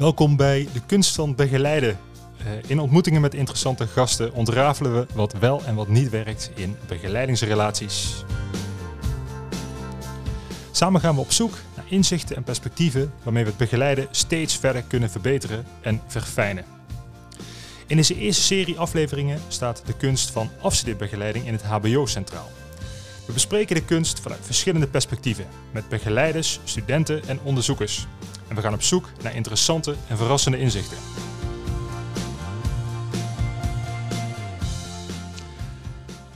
Welkom bij De Kunst van Begeleiden. Uh, in ontmoetingen met interessante gasten ontrafelen we wat wel en wat niet werkt in begeleidingsrelaties. Samen gaan we op zoek naar inzichten en perspectieven waarmee we het begeleiden steeds verder kunnen verbeteren en verfijnen. In deze eerste serie afleveringen staat de kunst van afstudeerbegeleiding in het HBO centraal. We bespreken de kunst vanuit verschillende perspectieven met begeleiders, studenten en onderzoekers. En we gaan op zoek naar interessante en verrassende inzichten.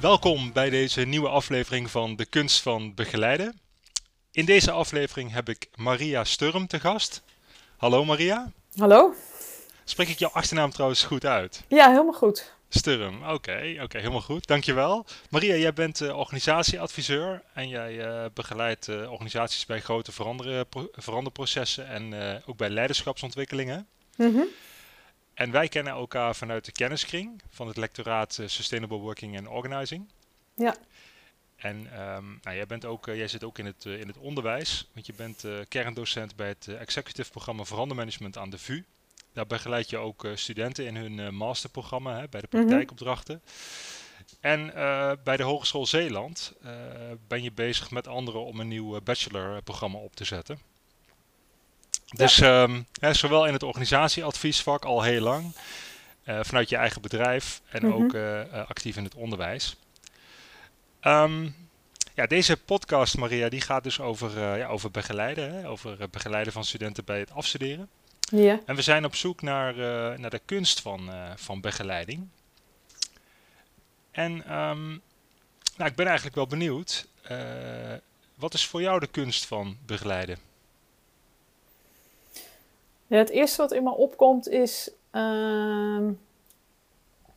Welkom bij deze nieuwe aflevering van De Kunst van Begeleiden. In deze aflevering heb ik Maria Sturm te gast. Hallo Maria. Hallo. Spreek ik jouw achternaam trouwens goed uit? Ja, helemaal goed. Sturm, oké, oké, helemaal goed. Dankjewel. Maria, jij bent uh, organisatieadviseur en jij uh, begeleidt uh, organisaties bij grote veranderprocessen en ook bij leiderschapsontwikkelingen. Mm -hmm. En wij kennen elkaar vanuit de kenniskring van het lectoraat Sustainable Working and Organizing. Ja. En um, nou, jij, bent ook, jij zit ook in het, in het onderwijs, want je bent kerndocent bij het Executive Programma Verandermanagement aan de VU. Daar begeleid je ook uh, studenten in hun uh, masterprogramma hè, bij de mhm. praktijkopdrachten. En uh, bij de Hogeschool Zeeland ben je bezig met anderen om een nieuw bachelorprogramma op te zetten. Dus um, hè, zowel in het organisatieadviesvak al heel lang, vanuit je eigen bedrijf en mm -hmm. ook actief in het onderwijs. Um, ja, deze podcast, Maria, die gaat dus over, ja, over begeleiden, hè, over begeleiden van studenten bij het afstuderen. Ja. En we zijn op zoek naar, uh, naar de kunst van, uh, van begeleiding. En um, nou, ik ben eigenlijk wel benieuwd. Uh, wat is voor jou de kunst van begeleiden? Ja, het eerste wat in me opkomt is uh,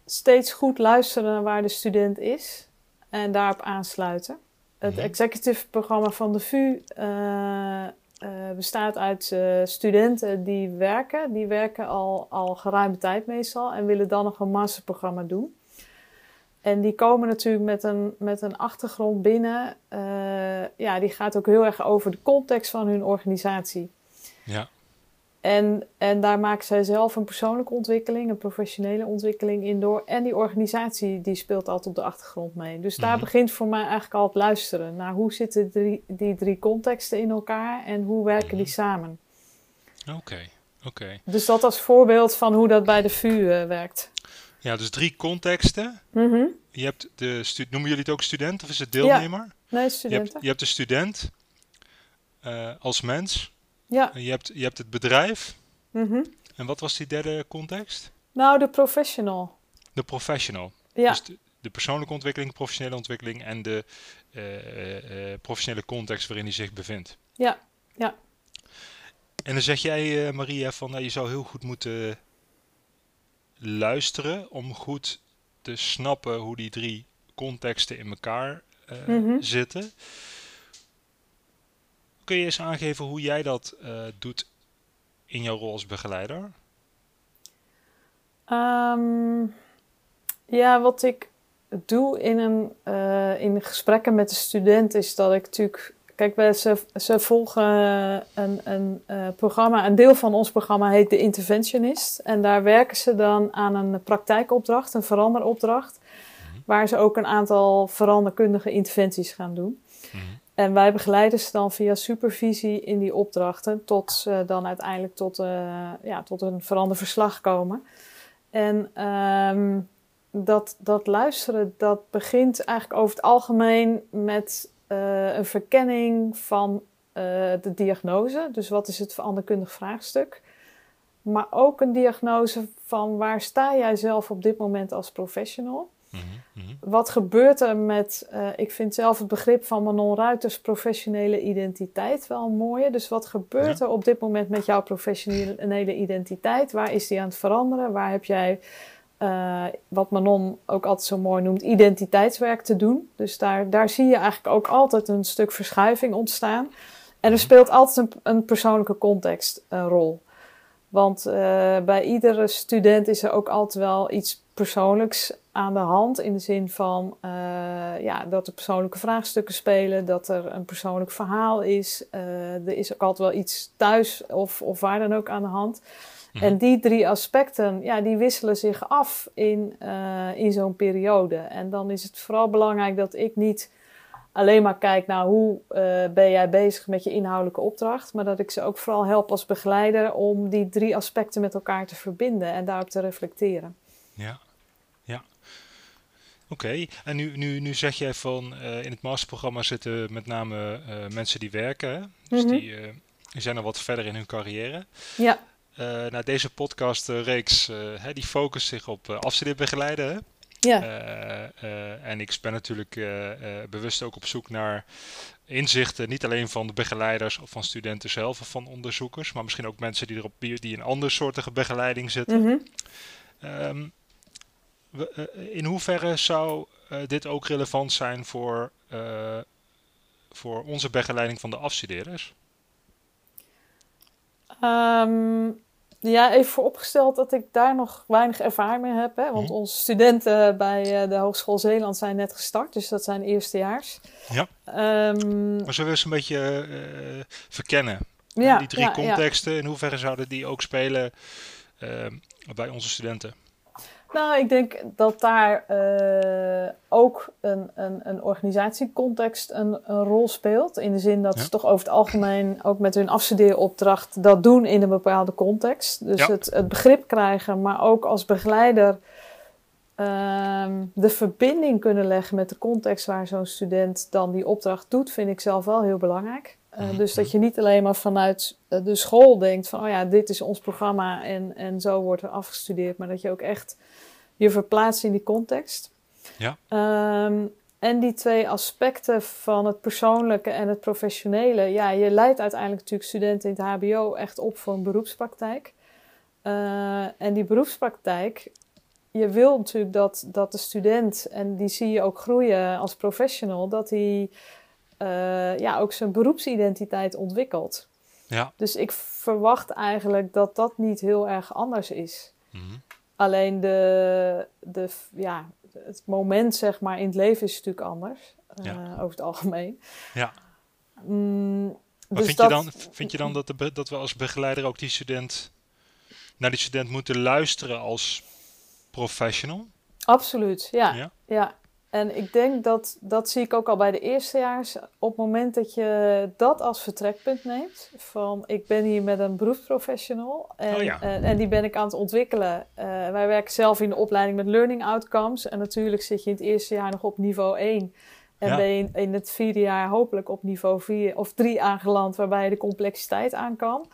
steeds goed luisteren naar waar de student is en daarop aansluiten. Het -hmm. executive programma van de VU uh, bestaat uit uh, studenten die werken. Die werken al, al geruime tijd meestal en willen dan nog een masterprogramma doen. En die komen natuurlijk met een, met een achtergrond binnen. Uh, ja, die gaat ook heel erg over de context van hun organisatie. Ja. En, en daar maken zij zelf een persoonlijke ontwikkeling, een professionele ontwikkeling in door. En die organisatie die speelt altijd op de achtergrond mee. Dus daar mm -hmm. begint voor mij eigenlijk al het luisteren naar hoe zitten die, die drie contexten in elkaar en hoe werken mm -hmm. die samen. Oké, okay. oké. Okay. Dus dat als voorbeeld van hoe dat bij de VU uh, werkt. Ja, dus drie contexten. Mm -hmm. Je hebt de noemen jullie het ook student of is het deelnemer? Ja. Nee, studenten. Je hebt, je hebt de student uh, als mens. Ja. Je hebt, je hebt het bedrijf. Mm -hmm. En wat was die derde context? Nou, de professional. De professional. Ja. Dus de, de persoonlijke ontwikkeling, professionele ontwikkeling en de uh, uh, professionele context waarin hij zich bevindt. Ja, ja. En dan zeg jij, Maria, van nou, je zou heel goed moeten luisteren om goed te snappen hoe die drie contexten in elkaar mm -hmm. zitten. Kun je eens aangeven hoe jij dat uh, doet in jouw rol als begeleider? Um, ja, wat ik doe in, een, uh, in gesprekken met de student is dat ik natuurlijk. Kijk, ze, ze volgen een, een uh, programma. Een deel van ons programma heet de Interventionist. En daar werken ze dan aan een praktijkopdracht, een veranderopdracht. Mm-hmm. Waar ze ook een aantal veranderkundige interventies gaan doen. Mm-hmm. En wij begeleiden ze dan via supervisie in die opdrachten tot ze dan uiteindelijk tot, uh, ja, tot een veranderverslag komen. En um, dat, dat luisteren, dat begint eigenlijk over het algemeen met uh, een verkenning van uh, de diagnose. Dus wat is het veranderkundig vraagstuk? Maar ook een diagnose van waar sta jij zelf op dit moment als professional? Mm-hmm. Wat gebeurt er met, uh, ik vind zelf het begrip van Manon Ruiters professionele identiteit wel een mooie. Dus wat gebeurt ja. er op dit moment met jouw professionele identiteit? Waar is die aan het veranderen? Waar heb jij, uh, wat Manon ook altijd zo mooi noemt, identiteitswerk te doen? Dus daar, daar zie je eigenlijk ook altijd een stuk verschuiving ontstaan. En er mm-hmm. speelt altijd een, een persoonlijke context een rol. Want uh, bij iedere student is er ook altijd wel iets persoonlijks aan de hand. In de zin van uh, ja, dat er persoonlijke vraagstukken spelen, dat er een persoonlijk verhaal is. Uh, er is ook altijd wel iets thuis of, of waar dan ook aan de hand. Mhm. En die drie aspecten, ja, die wisselen zich af in, uh, in zo'n periode. En dan is het vooral belangrijk dat ik niet alleen maar kijk naar hoe ben jij bezig met je inhoudelijke opdracht, maar dat ik ze ook vooral help als begeleider om die drie aspecten met elkaar te verbinden en daarop te reflecteren. Ja. Oké, en nu, nu, nu zeg jij van uh, in het masterprogramma zitten met name mensen die werken, hè? dus mm -hmm. die, die zijn al wat verder in hun carrière. Ja. Nou, deze podcastreeks die focust zich op afstudeerbegeleiden. Hè? Ja. en ik ben natuurlijk bewust ook op zoek naar inzichten, niet alleen van de begeleiders of van studenten zelf of van onderzoekers, maar misschien ook mensen die, erop, die in andere soortige begeleiding zitten. Mm -hmm. um, in hoeverre zou dit ook relevant zijn voor, voor onze begeleiding van de afstudeerders? Um, ja, even vooropgesteld dat ik daar nog weinig ervaring mee heb. Hè? Want onze studenten bij de Hogeschool Zeeland zijn net gestart, dus dat zijn eerstejaars. Ja. Um, maar zullen we eens een beetje uh, verkennen? Ja, die drie ja, contexten, in hoeverre zouden die ook spelen uh, bij onze studenten? Nou, ik denk dat daar uh, ook een, een, een organisatiecontext een, een, rol speelt. In de zin dat ja. ze toch over het algemeen ook met hun afstudeeropdracht dat doen in een bepaalde context. Dus Ja. het, het begrip krijgen, maar ook als begeleider ehm, de verbinding kunnen leggen met de context waar zo'n student dan die opdracht doet, vind ik zelf wel heel belangrijk. Uh, Mhm. Dus dat je niet alleen maar vanuit uh, de school denkt van, oh ja, dit is ons programma en, en zo wordt er afgestudeerd. Maar dat je ook echt je verplaatst in die context. Ja. Ehm, en die twee aspecten van het persoonlijke en het professionele. Ja, je leidt uiteindelijk natuurlijk studenten in het HBO echt op voor een beroepspraktijk. Uh, en die beroepspraktijk, je wil natuurlijk dat, dat de student, en die zie je ook groeien als professional, dat hij uh, ja, ook zijn beroepsidentiteit ontwikkelt. Ja. Dus ik verwacht eigenlijk dat dat niet heel erg anders is. Mhm. Alleen de, de, ja, het moment zeg maar, in het leven is natuurlijk anders. Uh, Ja. Over het algemeen. Ja. Mm, Maar dus vind, dat- je dan, vind je dan dat, de, dat we als begeleider ook die student naar die student moeten luisteren als professional? Absoluut, ja. Ja. ja. En ik denk dat, dat zie ik ook al bij de eerstejaars. Op het moment dat je dat als vertrekpunt neemt, van ik ben hier met een beroepsprofessional en, Oh ja. en, en die ben ik aan het ontwikkelen. Eh, wij werken zelf in de opleiding met learning outcomes en natuurlijk zit je in het eerste jaar nog op niveau 1. En Ja. ben je in, in het vierde jaar hopelijk op niveau 4 of 3 aangeland, waarbij je de complexiteit aan kan.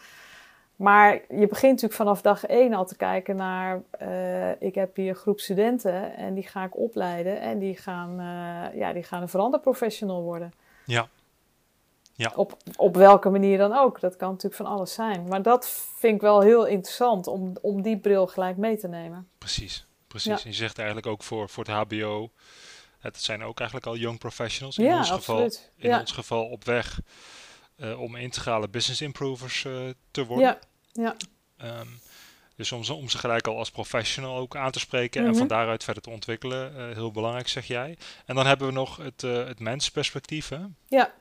Maar je begint natuurlijk vanaf dag één al te kijken naar, eh, ik heb hier een groep studenten en die ga ik opleiden en die gaan, eh, ja, die gaan een veranderprofessional worden. Ja. Ja. Op, op welke manier dan ook. Dat kan natuurlijk van alles zijn. Maar dat vind ik wel heel interessant om, om die bril gelijk mee te nemen. Precies, precies. Ja. En je zegt eigenlijk ook voor, voor het HBO, het zijn ook eigenlijk al young professionals. In, ja, ons, geval, absoluut. in ja. ons geval op weg om integrale business improvers eh, te worden. ja, ja, Ehm, dus om ze, om ze gelijk al als professional ook aan te spreken Mhm. en van daaruit verder te ontwikkelen, eh, heel belangrijk zeg jij. En dan hebben we nog het, eh het mensperspectief. Hè? ja.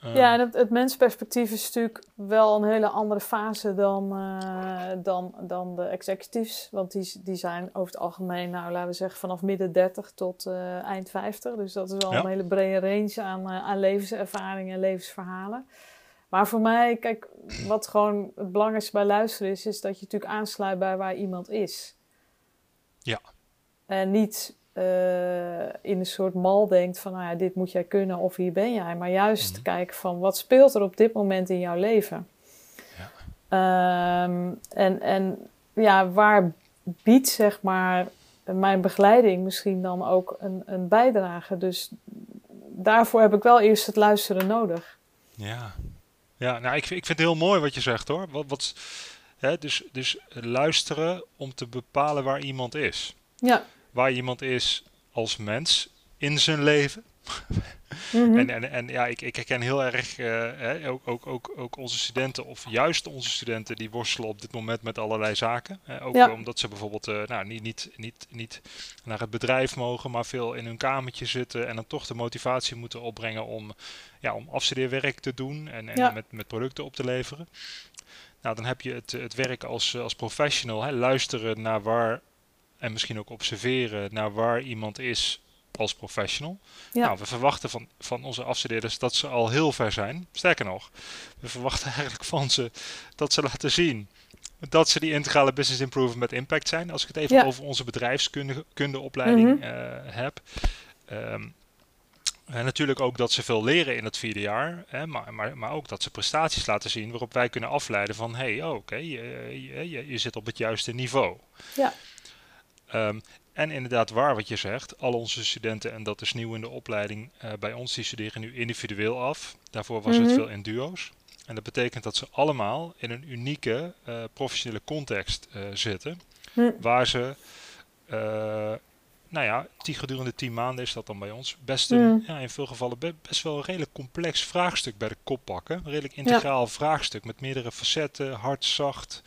Ehm, Ja, en het, het mensperspectief is natuurlijk wel een hele andere fase dan, eh, dan, dan de executives. Want die, die zijn over het algemeen, nou laten we zeggen, vanaf midden 30 tot eh, eind 50. Dus dat is wel Ja. een hele brede range aan, eh, aan levenservaringen en levensverhalen. Maar voor mij, kijk, wat gewoon het belangrijkste bij luisteren is, is dat je natuurlijk aansluit bij waar iemand is. Ja. En niet eh, in een soort mal denkt van, nou ja, dit moet jij kunnen of hier ben jij. Maar juist Mhm. kijken van, wat speelt er op dit moment in jouw leven? Ja. Ehm, en, en ja, waar biedt zeg maar mijn begeleiding misschien dan ook een, een bijdrage? Dus daarvoor heb ik wel eerst het luisteren nodig. Ja, ja nou, ik, vind- ik vind het heel mooi wat je zegt hoor. Wat, wat, hè, dus, dus luisteren om te bepalen waar iemand is. Ja. Waar iemand is als mens in zijn leven. Mhm. En, en, en ja, ik, ik herken heel erg, eh, hè, ook, ook, ook, ook onze studenten, of juist onze studenten, die worstelen op dit moment met allerlei zaken. Hè, ook Ja. omdat ze bijvoorbeeld eh, nou, niet, niet, niet, niet naar het bedrijf mogen, maar veel in hun kamertje zitten en dan toch de motivatie moeten opbrengen om, ja, om afstudeerwerk te doen en, en Ja. met, met producten op te leveren. Nou, dan heb je het, het werk als, als professional, hè, luisteren naar waar en misschien ook observeren naar waar iemand is als professional. Ja. Nou, we verwachten van, van onze afstudeerders dat ze al heel ver zijn. Sterker nog, we verwachten eigenlijk van ze dat ze laten zien dat ze die integrale business improvement met impact zijn. Als ik het even over onze bedrijfskundeopleiding mm heb. Um, en natuurlijk ook dat ze veel leren in het vierde jaar, hè, maar, maar, maar ook dat ze prestaties laten zien waarop wij kunnen afleiden van hé, hey, oh, oké, je, je, je, zit op het juiste niveau. Ja. Um, en inderdaad, waar wat je zegt, al onze studenten, en dat is nieuw in de opleiding uh, bij ons, die studeren nu individueel af. Daarvoor was het mhm. veel in duo's. En dat betekent dat ze allemaal in een unieke uh, professionele context uh, zitten, waar ze, nou ja, die gedurende tien maanden is dat dan bij ons, best een, ja, in veel gevallen best wel een redelijk complex vraagstuk bij de kop pakken. Een redelijk integraal vraagstuk met meerdere facetten, hard, zacht.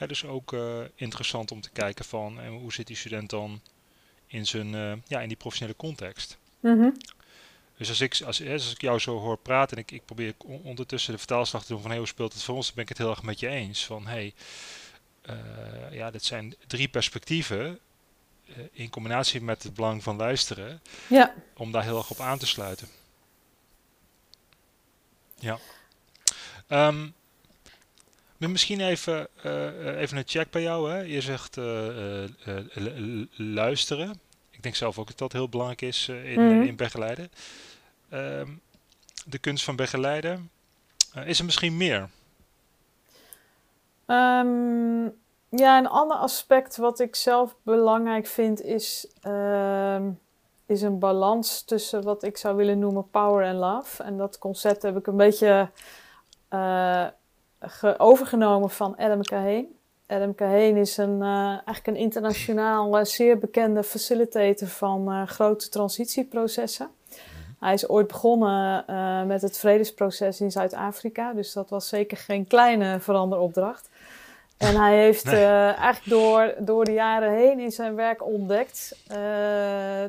Het dus ook uh, interessant om te kijken van en hoe zit die student dan in, zijn, uh, ja, in die professionele context. Mm Dus als ik, als, als ik jou zo hoor praten en ik, ik probeer ondertussen de vertaalslag te doen van hey, hoe speelt het voor ons, dan ben ik het heel erg met je eens. Van hey, uh, ja, dit zijn drie perspectieven in combinatie met het belang van luisteren, ja. om daar heel erg op aan te sluiten. Ja. Um, Misschien even, uh, even een check bij jou. Hè? Je zegt uh, luisteren. Ik denk zelf ook dat dat heel belangrijk is in, mm. in begeleiden. Ehm, de kunst van begeleiden. is er misschien meer? Um, ja, een ander aspect wat ik zelf belangrijk vind is, um, is een balans tussen wat ik zou willen noemen power en love. En dat concept heb ik een beetje overgenomen van Adam Kahane. Adam Kahane is een, uh, eigenlijk een internationaal uh, zeer bekende facilitator van uh, grote transitieprocessen. Hij is ooit begonnen met het vredesproces in Zuid-Afrika, dus dat was zeker geen kleine veranderopdracht. En hij heeft eigenlijk door, door de jaren heen in zijn werk ontdekt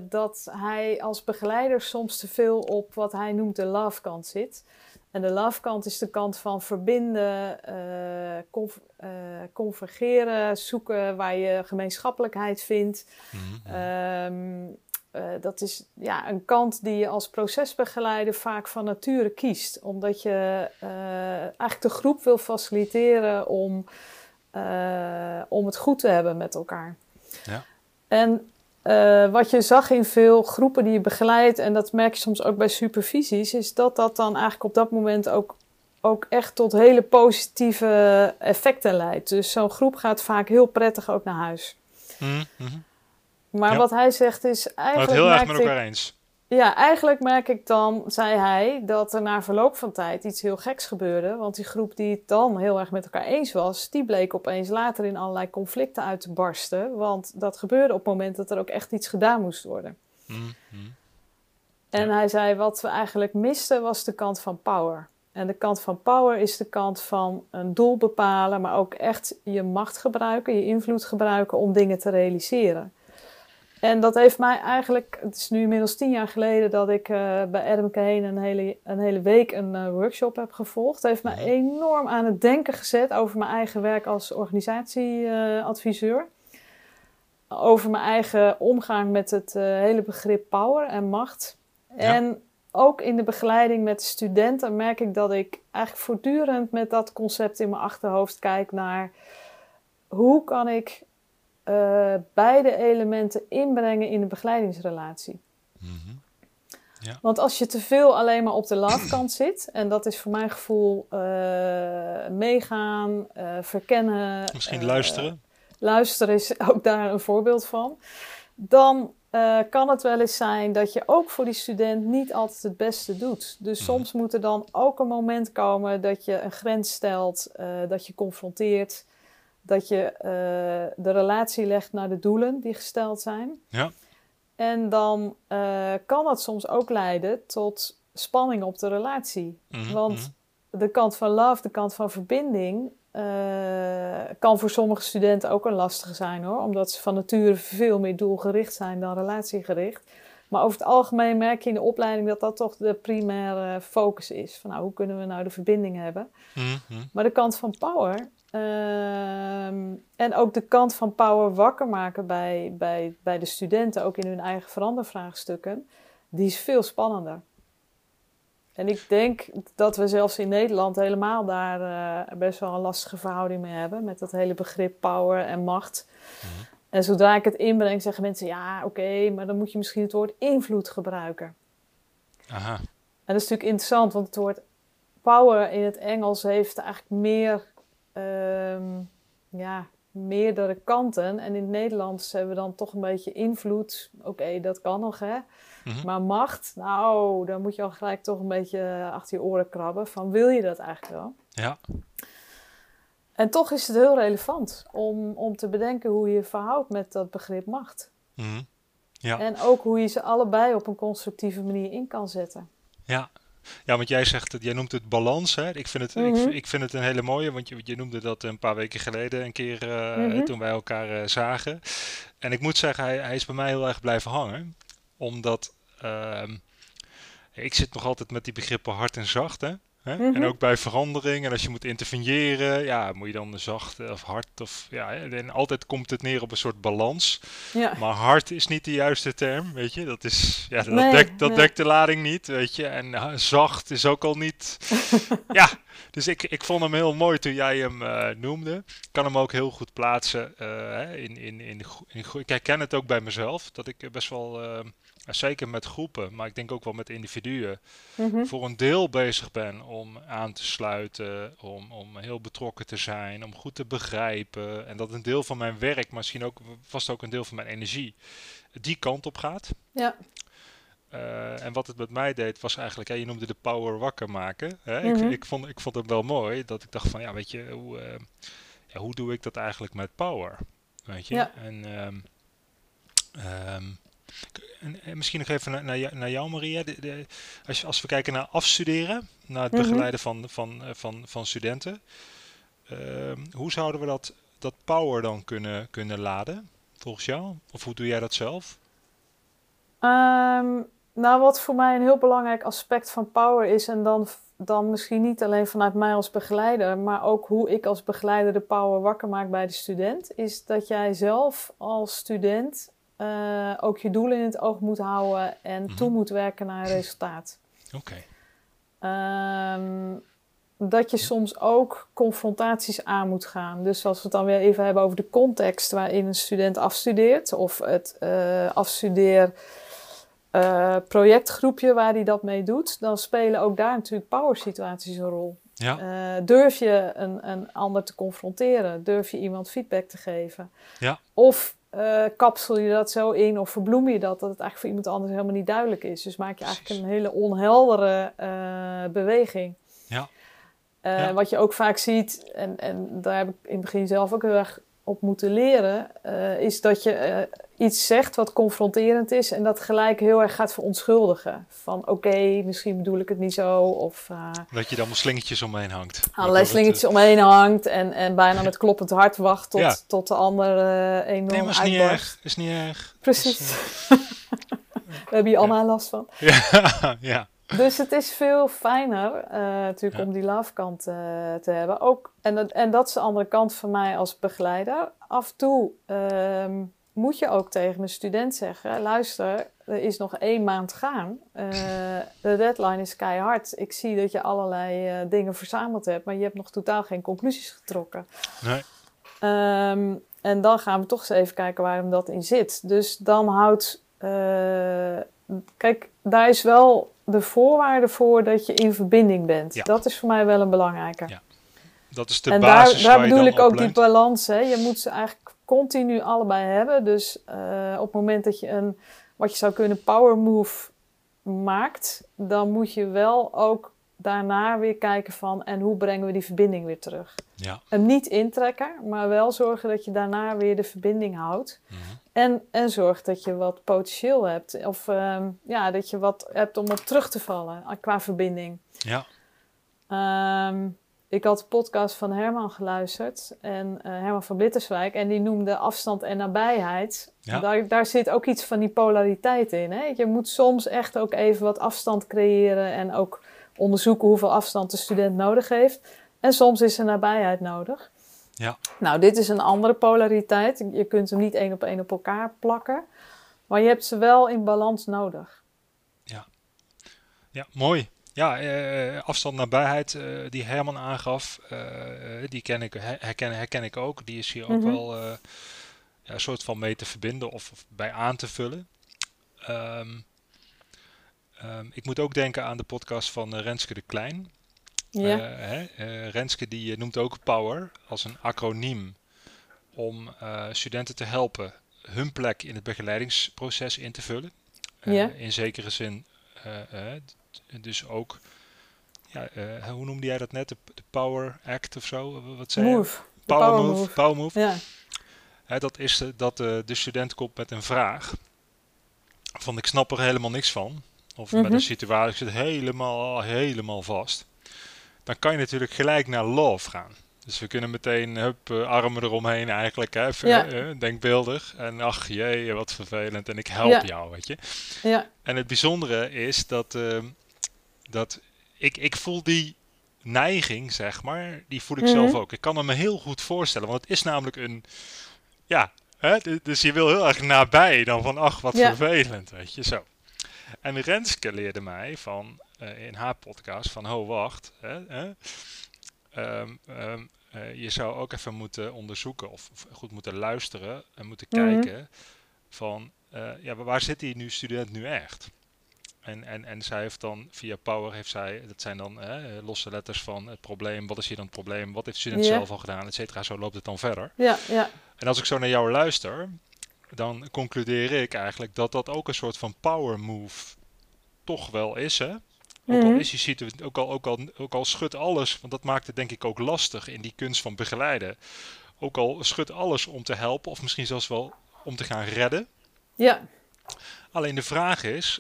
dat hij als begeleider soms te veel op wat hij noemt de love kant zit. En de love kant is de kant van verbinden, uh, convergeren, zoeken waar je gemeenschappelijkheid vindt. Mhm. Ehm, eh, dat is ja, een kant die je als procesbegeleider vaak van nature kiest. Omdat je eigenlijk de groep wil faciliteren om, om het goed te hebben met elkaar. Ja. En uh, wat je zag in veel groepen die je begeleidt, en dat merk je soms ook bij supervisies, is dat dat dan eigenlijk op dat moment ook, ook echt tot hele positieve effecten leidt. Dus zo'n groep gaat vaak heel prettig ook naar huis. Mm -hmm. Maar wat hij zegt is eigenlijk. Maar het heel erg met elkaar eens. Ja, eigenlijk merk ik dan, zei hij, dat er na verloop van tijd iets heel geks gebeurde. Want die groep die het dan heel erg met elkaar eens was, die bleek opeens later in allerlei conflicten uit te barsten. Want dat gebeurde op het moment dat er ook echt iets gedaan moest worden. Mm En hij zei, wat we eigenlijk misten was de kant van power. En de kant van power is de kant van een doel bepalen, maar ook echt je macht gebruiken, je invloed gebruiken om dingen te realiseren. En dat heeft mij eigenlijk, het is nu inmiddels tien jaar geleden dat ik uh, bij Adam Kahane een hele, een hele week een uh, workshop heb gevolgd. Heeft mij enorm aan het denken gezet over mijn eigen werk als organisatieadviseur. Uh, over mijn eigen omgang met het uh, hele begrip power en macht. Ja. En ook in de begeleiding met de studenten merk ik dat ik eigenlijk voortdurend met dat concept in mijn achterhoofd kijk naar hoe kan ik uh, beide elementen inbrengen in de begeleidingsrelatie. -hmm. ja. Want als je te veel alleen maar op de love-kant zit, en dat is voor mijn gevoel uh, meegaan, uh, verkennen. Misschien luisteren. Luisteren is ook daar een voorbeeld van. Dan kan het wel eens zijn dat je ook voor die student niet altijd het beste doet. Dus mhm. soms moet er dan ook een moment komen dat je een grens stelt, dat je confronteert dat je uh, de relatie legt naar de doelen die gesteld zijn. Ja. En dan uh, kan dat soms ook leiden tot spanning op de relatie. Mm Want mhm. de kant van love, de kant van verbinding, uh, kan voor sommige studenten ook een lastige zijn hoor. Omdat ze van nature veel meer doelgericht zijn dan relatiegericht. Maar over het algemeen merk je in de opleiding dat dat toch de primaire focus is. Van nou, hoe kunnen we nou de verbinding hebben? Mhm. Maar de kant van power ehm, en ook de kant van power wakker maken bij, bij, bij de studenten, ook in hun eigen verandervraagstukken, die is veel spannender. En ik denk dat we zelfs in Nederland helemaal daar eh, best wel een lastige verhouding mee hebben. Met dat hele begrip power en macht. Mhm. En zodra ik het inbreng, zeggen mensen: ja, oké, maar dan moet je misschien het woord invloed gebruiken. Aha. En dat is natuurlijk interessant, want het woord power in het Engels heeft eigenlijk meer, ehm, ja, meerdere kanten. En in het Nederlands hebben we dan toch een beetje invloed. Oké, dat kan nog, hè. Mhm. Maar macht, nou, dan moet je al gelijk toch een beetje achter je oren krabben. Van wil je dat eigenlijk wel? Ja. En toch is het heel relevant om, om te bedenken hoe je je verhoudt met dat begrip macht. Mhm. Ja. En ook hoe je ze allebei op een constructieve manier in kan zetten. Ja. Ja, want jij zegt het, jij noemt het balans. Hè? Ik, vind het, Mhm. ik, ik vind het een hele mooie, want je, je noemde dat een paar weken geleden een keer eh, Mhm. toen wij elkaar eh, zagen. En ik moet zeggen, hij, hij is bij mij heel erg blijven hangen. Omdat ehm, ik zit nog altijd met die begrippen hard en zacht. Hè? Hè? Mhm. En ook bij verandering. En als je moet interveneren, ja, moet je dan zacht of hard. Of, ja, en altijd komt het neer op een soort balans. Ja, Maar hard is niet de juiste term, weet je. Dat, is, ja, dat, Nee, dekt, dat nee. dekt de lading niet, weet je. En zacht is ook al niet... ja, dus ik, ik vond hem heel mooi toen jij hem eh, noemde. Ik kan hem ook heel goed plaatsen eh, in, in, in, in, Ik herken het ook bij mezelf, dat ik best wel... eh, Zeker met groepen, maar ik denk ook wel met individuen. Mhm. Voor een deel bezig ben om aan te sluiten, om, om heel betrokken te zijn, om goed te begrijpen. En dat een deel van mijn werk, misschien ook vast ook een deel van mijn energie, die kant op gaat. ja. Eh, en wat het met mij deed, was eigenlijk, hè, je noemde de power wakker maken. Hè? Mhm. ik, ik, vond, ik vond het wel mooi dat ik dacht van, ja, weet je, hoe, eh, ja, hoe doe ik dat eigenlijk met power? Weet je? Ja. En, ehm, ehm, en, en misschien nog even naar, naar, jou- naar jou, Maria. De, de- als, als we kijken naar afstuderen, naar het Mhm. begeleiden van, van, eh, van, van studenten. ehm, hoe zouden we dat, dat power dan kunnen, kunnen laden, volgens jou? Of hoe doe jij dat zelf? Nou, wat voor mij een heel belangrijk aspect van power is, en dan, dan misschien niet alleen vanuit mij als begeleider, maar ook hoe ik als begeleider de power wakker maak bij de student, is dat jij zelf als student eh, ook je doelen in het oog moet houden en Mhm. toe moet werken naar een resultaat. Oké. Ehm, dat je soms ook confrontaties aan moet gaan. Dus als we het dan weer even hebben over de context waarin een student afstudeert, of het eh afstudeer eh, projectgroepje waar hij dat mee doet, dan spelen ook daar natuurlijk power situaties een rol. Ja. Eh, durf je een, een ander te confronteren? Durf je iemand feedback te geven? Ja. Of eh, kapsel je dat zo in of verbloem je dat dat het eigenlijk voor iemand anders helemaal niet duidelijk is? Dus maak je eigenlijk een hele onheldere beweging. Ja. Ja. Wat je ook vaak ziet, en, en daar heb ik in het begin zelf ook heel erg op moeten leren, is dat je iets zegt wat confronterend is en dat gelijk heel erg gaat verontschuldigen. Van oké, misschien bedoel ik het niet zo, of eh, Dat je dan wel slingertjes omheen hangt. allerlei slingertjes omheen hangt en, en bijna met kloppend hart wacht tot, Ja. tot de ander eh, enorm Nee, maar is niet erg. Is niet erg. Precies. Is, We hebben hier allemaal last van. eh, ja, ja. Dus het is veel fijner eh, natuurlijk Ja. om die love kant eh, te hebben. Ook, en, dat, en dat is de andere kant van mij als begeleider. Af en toe ehm, moet je ook tegen een student zeggen: luister, er is nog één maand gaan. Eh, de deadline is keihard. Ik zie dat je allerlei eh, dingen verzameld hebt, maar je hebt nog totaal geen conclusies getrokken. Nee. Ehm, en dan gaan we toch eens even kijken waarom dat in zit. Dus dan houdt. eh, kijk, daar is wel de voorwaarde voor dat je in verbinding bent. Ja. Dat is voor mij wel een belangrijke. Ja, Dat is de en daar, basis daar waar je bedoel ik ook die balans. Hè. Je moet ze eigenlijk continu allebei hebben. Dus eh, op het moment dat je een, wat je zou kunnen, power move maakt, dan moet je wel ook daarna weer kijken van en hoe brengen we die verbinding weer terug Ja. hem niet intrekken, maar wel zorgen dat je daarna weer de verbinding houdt. Mhm. En, en zorg dat je wat potentieel hebt. Of ehm, ja, dat je wat hebt om op terug te vallen eh, qua verbinding. Ja. Ehm, ik had de podcast van Herman geluisterd. En uh, Herman van Blitterswijk. En die noemde afstand en nabijheid. Ja. Daar, daar zit ook iets van die polariteit in. Hè? Je moet soms echt ook even wat afstand creëren. En ook onderzoeken hoeveel afstand de student nodig heeft. En soms is er nabijheid nodig. Ja. Nou, dit is een andere polariteit. Je kunt hem niet één op één op elkaar plakken. Maar je hebt ze wel in balans nodig. Ja, ja mooi. Ja, eh, afstand nabijheid uh, die Herman aangaf, uh, die ken ik, herken, herken ik ook. Die is hier ook Mhm. wel ja, een soort van mee te verbinden of, of bij aan te vullen. Ehm, ehm, ik moet ook denken aan de podcast van Renske de Klein. Ja. Eh, hè, eh, Renske die eh, noemt ook Power als een acroniem om eh, studenten te helpen hun plek in het begeleidingsproces in te vullen. Eh, Ja. In zekere zin, eh, eh, dus ook, ja, eh, hoe noemde jij dat net? De, de Power Act of zo? Wat zei? Move. De Power, power move. move. Power move. Ja. Hè, dat is eh, dat eh, de student komt met een vraag van ik snap er helemaal niks van. Of met Mhm. een situatie, ik zit helemaal, helemaal vast. Dan kan je natuurlijk gelijk naar love gaan. Dus we kunnen meteen hup, eh, armen eromheen eigenlijk, hè, Ja. eh, denkbeeldig. En ach jee, wat vervelend en ik help Ja. jou, weet je. Ja. En het bijzondere is dat, ehm, dat ik, ik voel die neiging, zeg maar, die voel ik Mhm. zelf ook. Ik kan het me heel goed voorstellen, want het is namelijk een, ja, hè, dus je wil heel erg nabij dan van, ach, wat Ja. vervelend, weet je, zo. En Renske leerde mij van, eh, in haar podcast van, oh, wacht, hè, hè, ehm, ehm, eh, je zou ook even moeten onderzoeken of, of goed moeten luisteren en moeten Mhm. kijken van, eh, ja, waar zit die nu student nu echt? En, en, en zij heeft dan via Power, heeft zij, dat zijn dan losse letters van het probleem, wat is hier dan het probleem, wat heeft de student zelf al gedaan, et cetera. Zo loopt het dan verder. Ja. Ja. En als ik zo naar jou luister, dan concludeer ik eigenlijk dat dat ook een soort van power move toch wel is, hè? Ook al Mhm. is die situatie, ook al, ook, al, ook al schudt alles, want dat maakt het denk ik ook lastig in die kunst van begeleiden. Ook al schudt alles om te helpen, of misschien zelfs wel om te gaan redden. Ja. Alleen de vraag is,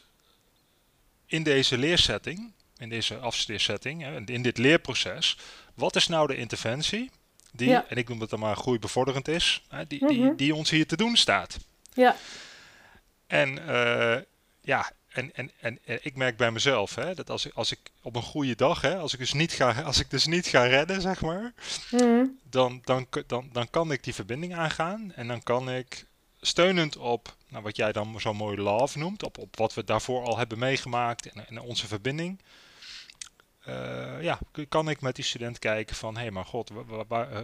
in deze leersetting, in deze afstudeersetting, hè, in dit leerproces, wat is nou de interventie die, Ja. en ik noem dat dan maar groeibevorderend is, hè, die, die, Mhm. die ons hier te doen staat? Ja. En eh, ja, en, en, en, en ik merk bij mezelf hè, dat als ik, als ik op een goede dag, hè, als, ik dus niet ga, als ik dus niet ga redden, zeg maar, Mhm. dan, dan, dan, dan kan ik die verbinding aangaan en dan kan ik steunend op nou, wat jij dan zo mooi love noemt, op, op wat we daarvoor al hebben meegemaakt en, en onze verbinding. eh, ja, kan ik met die student kijken van, hé, maar god, wa- wa- waar, eh,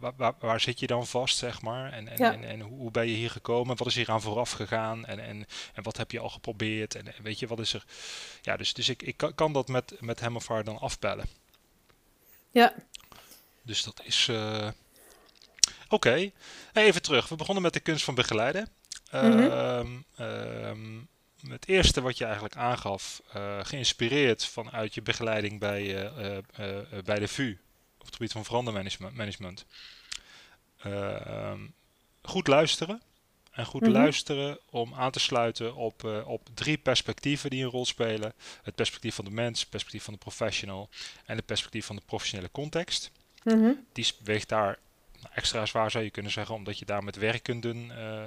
wa- waar, waar zit je dan vast, zeg maar? En, en, Ja. en, en hoe ben je hier gekomen? Wat is hier aan vooraf gegaan? En, en, en wat heb je al geprobeerd? En, weet je, wat is er? Ja, dus, dus ik, ik kan, kan dat met, met hem of haar dan afbellen. Ja. Dus dat is. eh, Oké, Hey, even terug. We begonnen met de kunst van begeleiden. Mhm. Ehm, ehm, het eerste wat je eigenlijk aangaf, eh, geïnspireerd vanuit je begeleiding bij, eh, eh, bij de VU op het gebied van verandermanagement. management. Ehm, goed luisteren. En goed Mhm. luisteren om aan te sluiten op, op drie perspectieven die een rol spelen. Het perspectief van de mens, het perspectief van de professional en het perspectief van de professionele context. Mhm. Die weegt daar extra zwaar, zou je kunnen zeggen, omdat je daar met werkenden eh,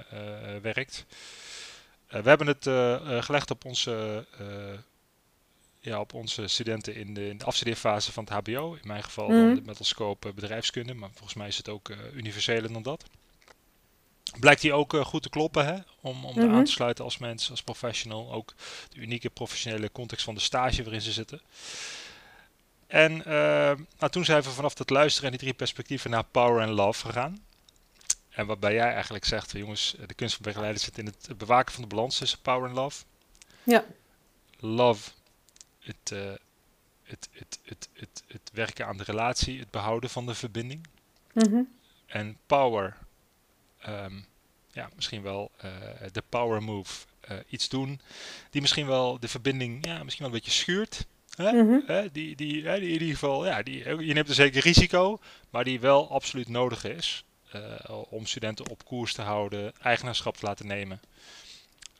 eh, werkt. Eh, we hebben het gelegd op onze, ja, op onze studenten in de, in de afstudeerfase van het HBO. In mijn geval dan de- met als scope bedrijfskunde, maar volgens mij is het ook eh, universeler dan dat. Blijkt die ook goed te kloppen, hè? Om, om Mhm. aan te sluiten als mens, als professional. Ook de unieke professionele context van de stage waarin ze zitten. En eh, nou, toen zijn we vanaf dat luisteren en die drie perspectieven naar power en love gegaan. En waarbij jij eigenlijk zegt, van, jongens, de kunst van begeleiden zit in het bewaken van de balans tussen power en love. Ja. Love, het, eh, het, het, het, het, het werken aan de relatie, het behouden van de verbinding. Mhm. En power, ehm, ja, misschien wel eh, de power move, eh, iets doen die misschien wel de verbinding, ja, misschien wel een beetje schuurt. Hè? Mhm. Hè, die, die, hè, die in ieder geval, ja, die, je neemt een zeker risico, maar die wel absoluut nodig is eh, om studenten op koers te houden, eigenaarschap te laten nemen.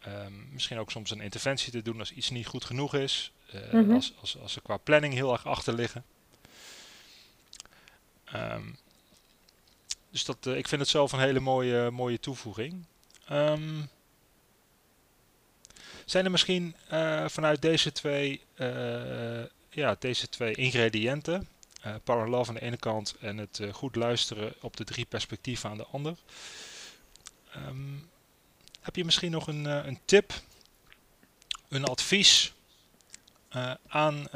Ehm, misschien ook soms een interventie te doen als iets niet goed genoeg is, eh, Mhm. als, als, als ze qua planning heel erg achter liggen. Ehm, dus dat, ik vind het zelf een hele mooie, mooie toevoeging. Um, zijn er misschien vanuit deze twee, ja, deze twee ingrediënten, uh, Power Love aan de ene kant en het goed luisteren op de drie perspectieven aan de ander, um, heb je misschien nog een, een tip, een advies aan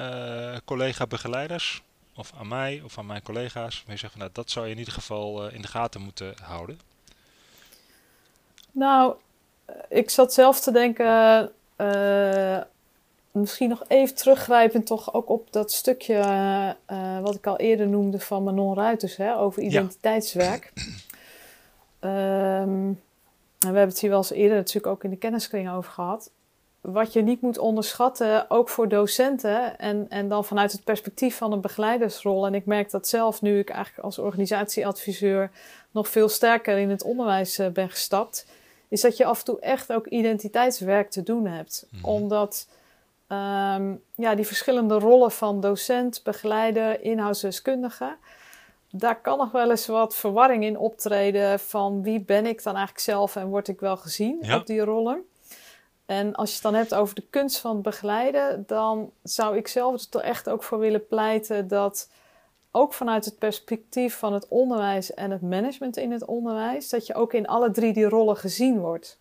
collega-begeleiders, of aan mij, of aan mijn collega's, waar je zegt, nou, dat zou je in ieder geval in de gaten moeten houden? Nou, ik zat zelf te denken, misschien nog even teruggrijpend toch ook op dat stukje wat ik al eerder noemde van Manon Ruiters, hè, over identiteitswerk. Ja. Um, en we hebben het hier wel eens eerder natuurlijk ook in de kenniskring over gehad wat je niet moet onderschatten, ook voor docenten en, en dan vanuit het perspectief van een begeleidersrol. En ik merk dat zelf nu ik eigenlijk als organisatieadviseur nog veel sterker in het onderwijs uh, ben gestapt, is dat je af en toe echt ook identiteitswerk te doen hebt. Mhm. Omdat um, ja, die verschillende rollen van docent, begeleider, inhoudsdeskundige, daar kan nog wel eens wat verwarring in optreden van wie ben ik dan eigenlijk zelf en word ik wel gezien op die rollen. En als je het dan hebt over de kunst van begeleiden, dan zou ik zelf er echt ook voor willen pleiten dat ook vanuit het perspectief van het onderwijs en het management in het onderwijs, dat je ook in alle drie die rollen gezien wordt.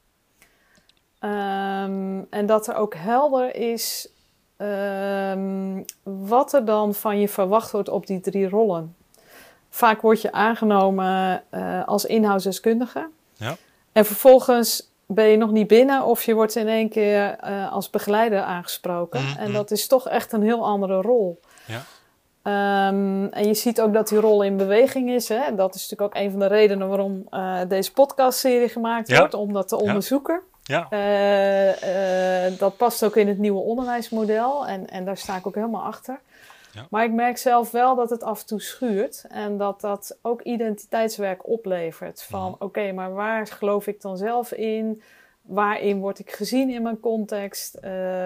Um, en dat er ook helder is um, wat er dan van je verwacht wordt op die drie rollen. Vaak word je aangenomen uh, als inhoudsdeskundige. Ja. En vervolgens ben je nog niet binnen of je wordt in één keer uh, als begeleider aangesproken. Mm, en dat is toch echt een heel andere rol. Ja. Um, en je ziet ook dat die rol in beweging is. Hè? Dat is natuurlijk ook een van de redenen waarom uh, deze podcastserie gemaakt ja. wordt, om dat te onderzoeken. Ja. Uh, dat past ook in het nieuwe onderwijsmodel en, en daar sta ik ook helemaal achter. Ja. Maar ik merk zelf wel dat het af en toe schuurt en dat dat ook identiteitswerk oplevert. Van mhm. oké, maar waar geloof ik dan zelf in? Waarin word ik gezien in mijn context?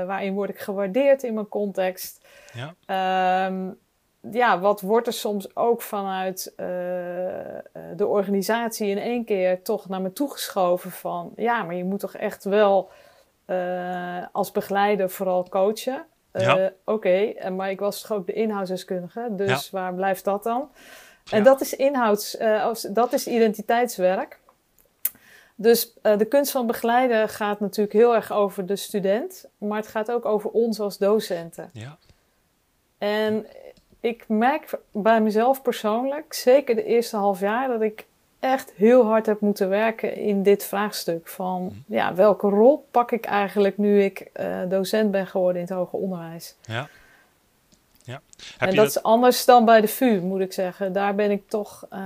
Waarin word ik gewaardeerd in mijn context? Ja. Um, ja, wat wordt er soms ook vanuit uh, de organisatie in één keer toch naar me toegeschoven van ja, maar je moet toch echt wel uh, als begeleider vooral coachen. Ja. Uh, Oké, okay, maar ik was toch ook de inhoudsdeskundige, dus waar blijft dat dan? En dat is inhouds, dat is identiteitswerk. Dus de kunst van begeleiden gaat natuurlijk heel erg over de student, maar het gaat ook over ons als docenten. Ja. En ik merk bij mezelf persoonlijk, zeker de eerste half jaar, dat ik echt heel hard heb moeten werken in dit vraagstuk. Van mhm. ja, welke rol pak ik eigenlijk nu ik uh, docent ben geworden in het hoger onderwijs? Ja. ja. en dat, is anders dan bij de VU, moet ik zeggen. Daar ben ik toch, uh,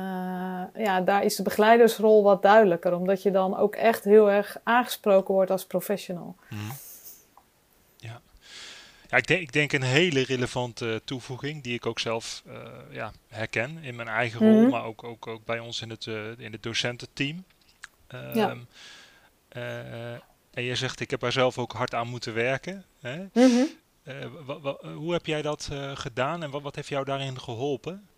ja, daar is de begeleidersrol wat duidelijker. Omdat je dan ook echt heel erg aangesproken wordt als professional. Mm. Ja, ik denk, ik denk een hele relevante toevoeging die ik ook zelf uh, ja, herken in mijn eigen rol, mhm. maar ook, ook, ook bij ons in het, uh, in het docententeam. Uh, ja. uh, en je zegt, ik heb er zelf ook hard aan moeten werken. Hè? Mm -hmm. hoe heb jij dat gedaan en wat, wat heeft jou daarin geholpen?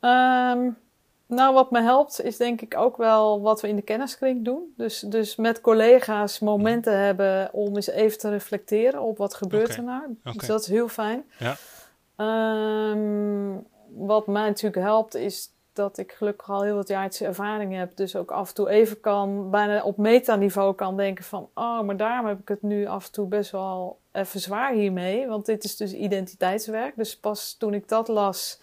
Um, nou, wat me helpt is denk ik ook wel wat we in de kenniskring doen. Dus, dus met collega's momenten hebben om eens even te reflecteren op wat gebeurt okay. er nou. Dus dat is heel fijn. Ja. Um, wat mij natuurlijk helpt is dat ik gelukkig al heel wat jaar ervaring heb. Dus ook af en toe even kan, bijna op metaniveau kan denken van... oh, maar daarom heb ik het nu af en toe best wel even zwaar hiermee. Want dit is dus identiteitswerk. Dus pas toen ik dat las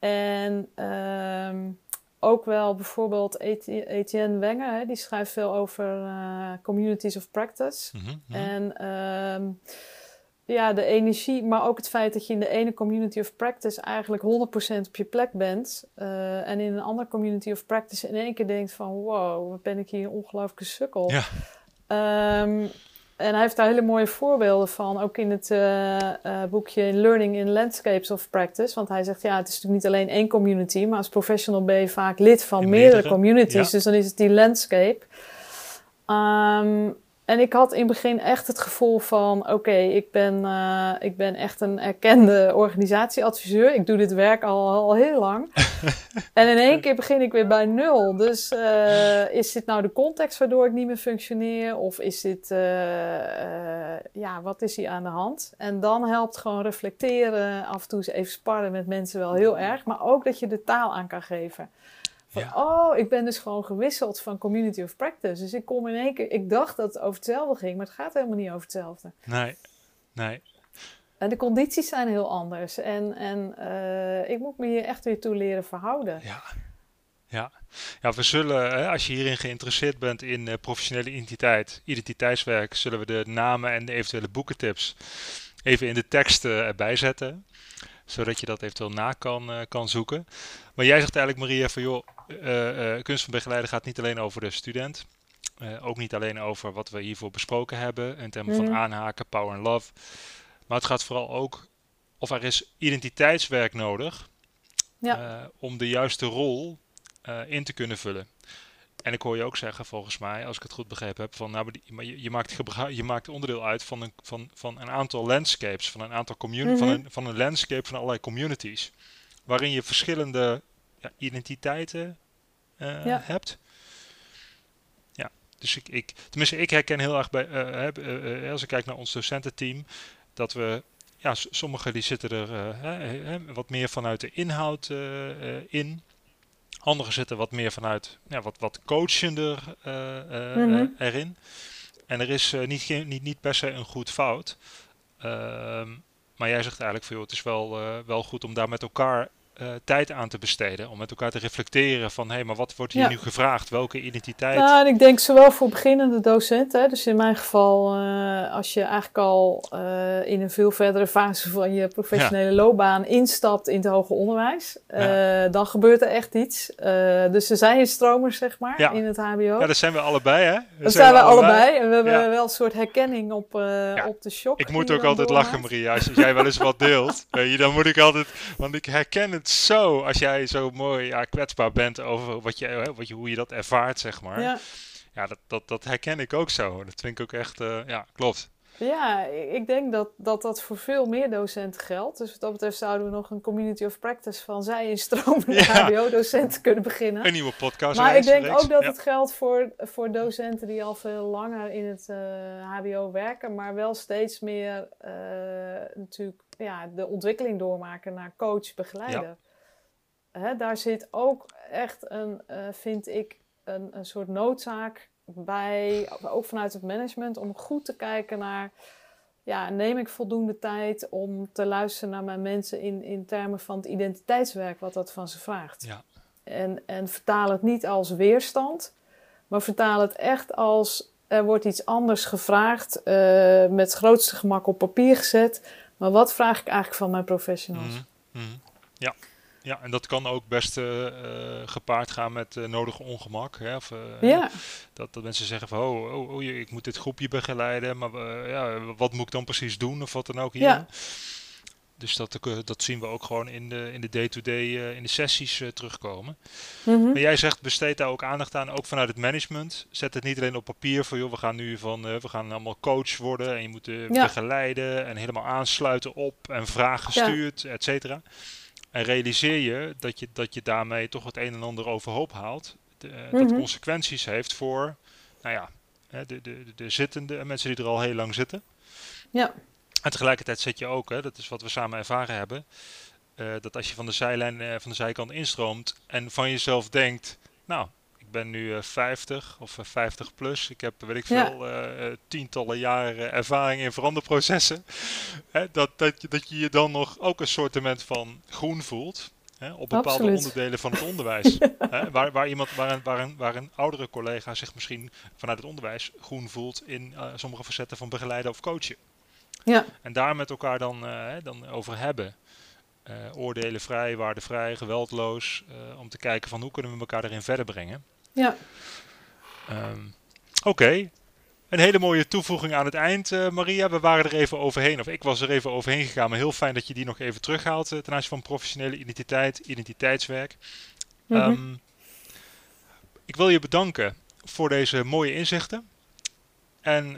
en um, ook wel bijvoorbeeld Etienne Wenger, hè, die schrijft veel over uh, communities of practice. Mm -hmm. En um, ja, de energie, maar ook het feit dat je in de ene community of practice eigenlijk 100% op je plek bent. Uh, en in een andere community of practice in één keer denkt van wow, wat ben ik hier een ongelooflijke sukkel. Ja. Um, en hij heeft daar hele mooie voorbeelden van, ook in het uh, uh, boekje Learning in Landscapes of Practice. Want hij zegt, ja, het is natuurlijk niet alleen één community, maar als professional ben je vaak lid van meerdere, communities. Dus dan is het die landscape. Um, en ik had in het begin echt het gevoel van: oké, ik, ben, uh, ik ben echt een erkende organisatieadviseur. Ik doe dit werk al, al heel lang. en in één keer begin ik weer bij nul. Dus uh, is dit nou de context waardoor ik niet meer functioneer? Of is dit, uh, ja, wat is hier aan de hand? En dan helpt gewoon reflecteren, af en toe eens even sparren met mensen wel heel erg. Maar ook dat je de taal aan kan geven. Van, ja. Oh, ik ben dus gewoon gewisseld van community of practice. Dus ik kom in één keer. Ik dacht dat het over hetzelfde ging, maar het gaat helemaal niet over hetzelfde. Nee, nee. En de condities zijn heel anders. En, en uh, ik moet me hier echt weer toe leren verhouden. Ja. Ja. ja, we zullen, als je hierin geïnteresseerd bent in uh, professionele identiteit, identiteitswerk, zullen we de namen en de eventuele boekentips even in de tekst erbij zetten zodat je dat eventueel na kan, uh, kan zoeken. Maar jij zegt eigenlijk, Maria, van joh, kunst van begeleiden gaat niet alleen over de student. ook niet alleen over wat we hiervoor besproken hebben in termen van aanhaken, power and love. Maar het gaat vooral ook of er is identiteitswerk nodig ja. om de juiste rol in te kunnen vullen. En ik hoor je ook zeggen, volgens mij, als ik het goed begrepen heb, van nou, maar je, je, maakt je maakt onderdeel uit van een, van, van een aantal landscapes, van een aantal communities, van, een, van een landscape van allerlei communities, waarin je verschillende ja, identiteiten ja. hebt. Ja, dus ik, ik, tenminste, ik herken heel erg bij, uh, uh, als ik kijk naar ons docententeam, dat we, ja, sommigen die zitten er wat meer vanuit de inhoud in. Anderen zitten wat meer vanuit ja, wat, wat coachender mm -hmm. erin. En er is niet, geen, niet, niet per se een goed fout. Ehm, maar jij zegt eigenlijk veel, het is wel, wel goed om daar met elkaar uh, tijd aan te besteden. Om met elkaar te reflecteren van, hé, hey, maar wat wordt hier ja. nu gevraagd? Welke identiteit? Nou, en ik denk zowel voor beginnende docenten, dus in mijn geval, uh, als je eigenlijk al uh, in een veel verdere fase van je professionele ja. loopbaan instapt in het hoger onderwijs, ja. dan gebeurt er echt iets. dus er zijn stromers, zeg maar, in het HBO. Ja, dat zijn we allebei, hè? Dat, dat zijn, we allebei. allebei. En we hebben wel een soort herkenning op, op de shock. Ik moet ook altijd lachen, Maria. Als jij wel eens wat deelt, dan moet ik altijd, want ik herken het zo, als jij zo mooi ja, kwetsbaar bent over wat je, wat je, hoe je dat ervaart, zeg maar. Ja, ja dat, dat, dat herken ik ook zo. Dat vind ik ook echt, uh, ja, klopt. Ja, ik denk dat, dat dat voor veel meer docenten geldt. Dus wat dat betreft zouden we nog een community of practice van zij instromen ja. HBO-docenten kunnen beginnen. Een nieuwe podcast. Maar ik denk ook dat ja. het geldt voor, voor docenten die al veel langer in het uh, HBO werken, maar wel steeds meer uh, natuurlijk ja, de ontwikkeling doormaken naar coach, begeleider. Hè, daar zit ook echt een, uh, vind ik, een, een soort noodzaak bij, ook vanuit het management, om goed te kijken naar, ja, neem ik voldoende tijd om te luisteren naar mijn mensen in, in termen van het identiteitswerk, wat dat van ze vraagt. Ja. En, en vertaal het niet als weerstand, maar vertaal het echt als er wordt iets anders gevraagd, uh, met het grootste gemak op papier gezet. Maar wat vraag ik eigenlijk van mijn professionals? Mm, mm, ja. Ja, en dat kan ook best uh, gepaard gaan met uh, nodige ongemak. Hè? Of, ja. dat, dat mensen zeggen van, oh, oh, oh, ik moet dit groepje begeleiden, maar ja, wat moet ik dan precies doen of wat dan ook hier. Ja. Dus dat, dat zien we ook gewoon in de in de day-to-day -day, in de sessies terugkomen. Mm -hmm. Maar jij zegt, besteed daar ook aandacht aan, ook vanuit het management. Zet het niet alleen op papier van, joh, we gaan nu van, we gaan allemaal coach worden en je moet ja. begeleiden en helemaal aansluiten op en vragen gestuurd, ja. et cetera. En realiseer je dat, je dat je daarmee toch het een en ander overhoop haalt. De, mm -hmm. Dat consequenties heeft voor, nou ja, de, de, de zittende en mensen die er al heel lang zitten. Ja. En tegelijkertijd zet je ook, hè, dat is wat we samen ervaren hebben, uh, dat als je van de zijlijn, uh, van de zijkant instroomt en van jezelf denkt, nou, ik ben nu uh, 50 of 50 plus. Ik heb, weet ik veel, ja. tientallen jaren ervaring in veranderprocessen. Hè, dat, dat, je, dat je je dan nog ook een soortement van groen voelt. Hè, op bepaalde Absoluut. onderdelen van het onderwijs. hè, waar, waar, iemand, waar, een, waar, een, waar een oudere collega zich misschien vanuit het onderwijs groen voelt in sommige facetten van begeleiden of coachen. Ja. En daar met elkaar dan, uh, dan over hebben. Uh, oordelen vrij, waardevrij, geweldloos. om te kijken van hoe kunnen we elkaar erin verder brengen. Ja. Um, Oké. Okay. Een hele mooie toevoeging aan het eind, uh, Maria. We waren er even overheen, of ik was er even overheen gegaan. Maar heel fijn dat je die nog even terughaalt uh, ten aanzien van professionele identiteit, identiteitswerk. Mm -hmm. um, ik wil je bedanken voor deze mooie inzichten. En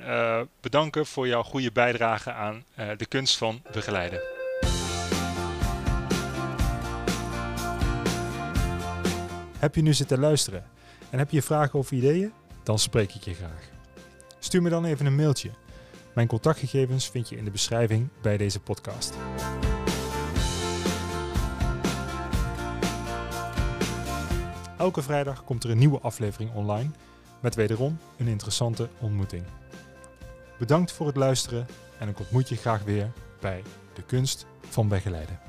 bedanken voor jouw goede bijdrage aan de kunst van begeleiden. Heb je nu zitten luisteren en heb je vragen of ideeën? Dan spreek ik je graag. Stuur me dan even een mailtje. Mijn contactgegevens vind je in de beschrijving bij deze podcast. Elke vrijdag komt er een nieuwe aflevering online met wederom een interessante ontmoeting. Bedankt voor het luisteren en ik ontmoet je graag weer bij De Kunst van Begeleiden.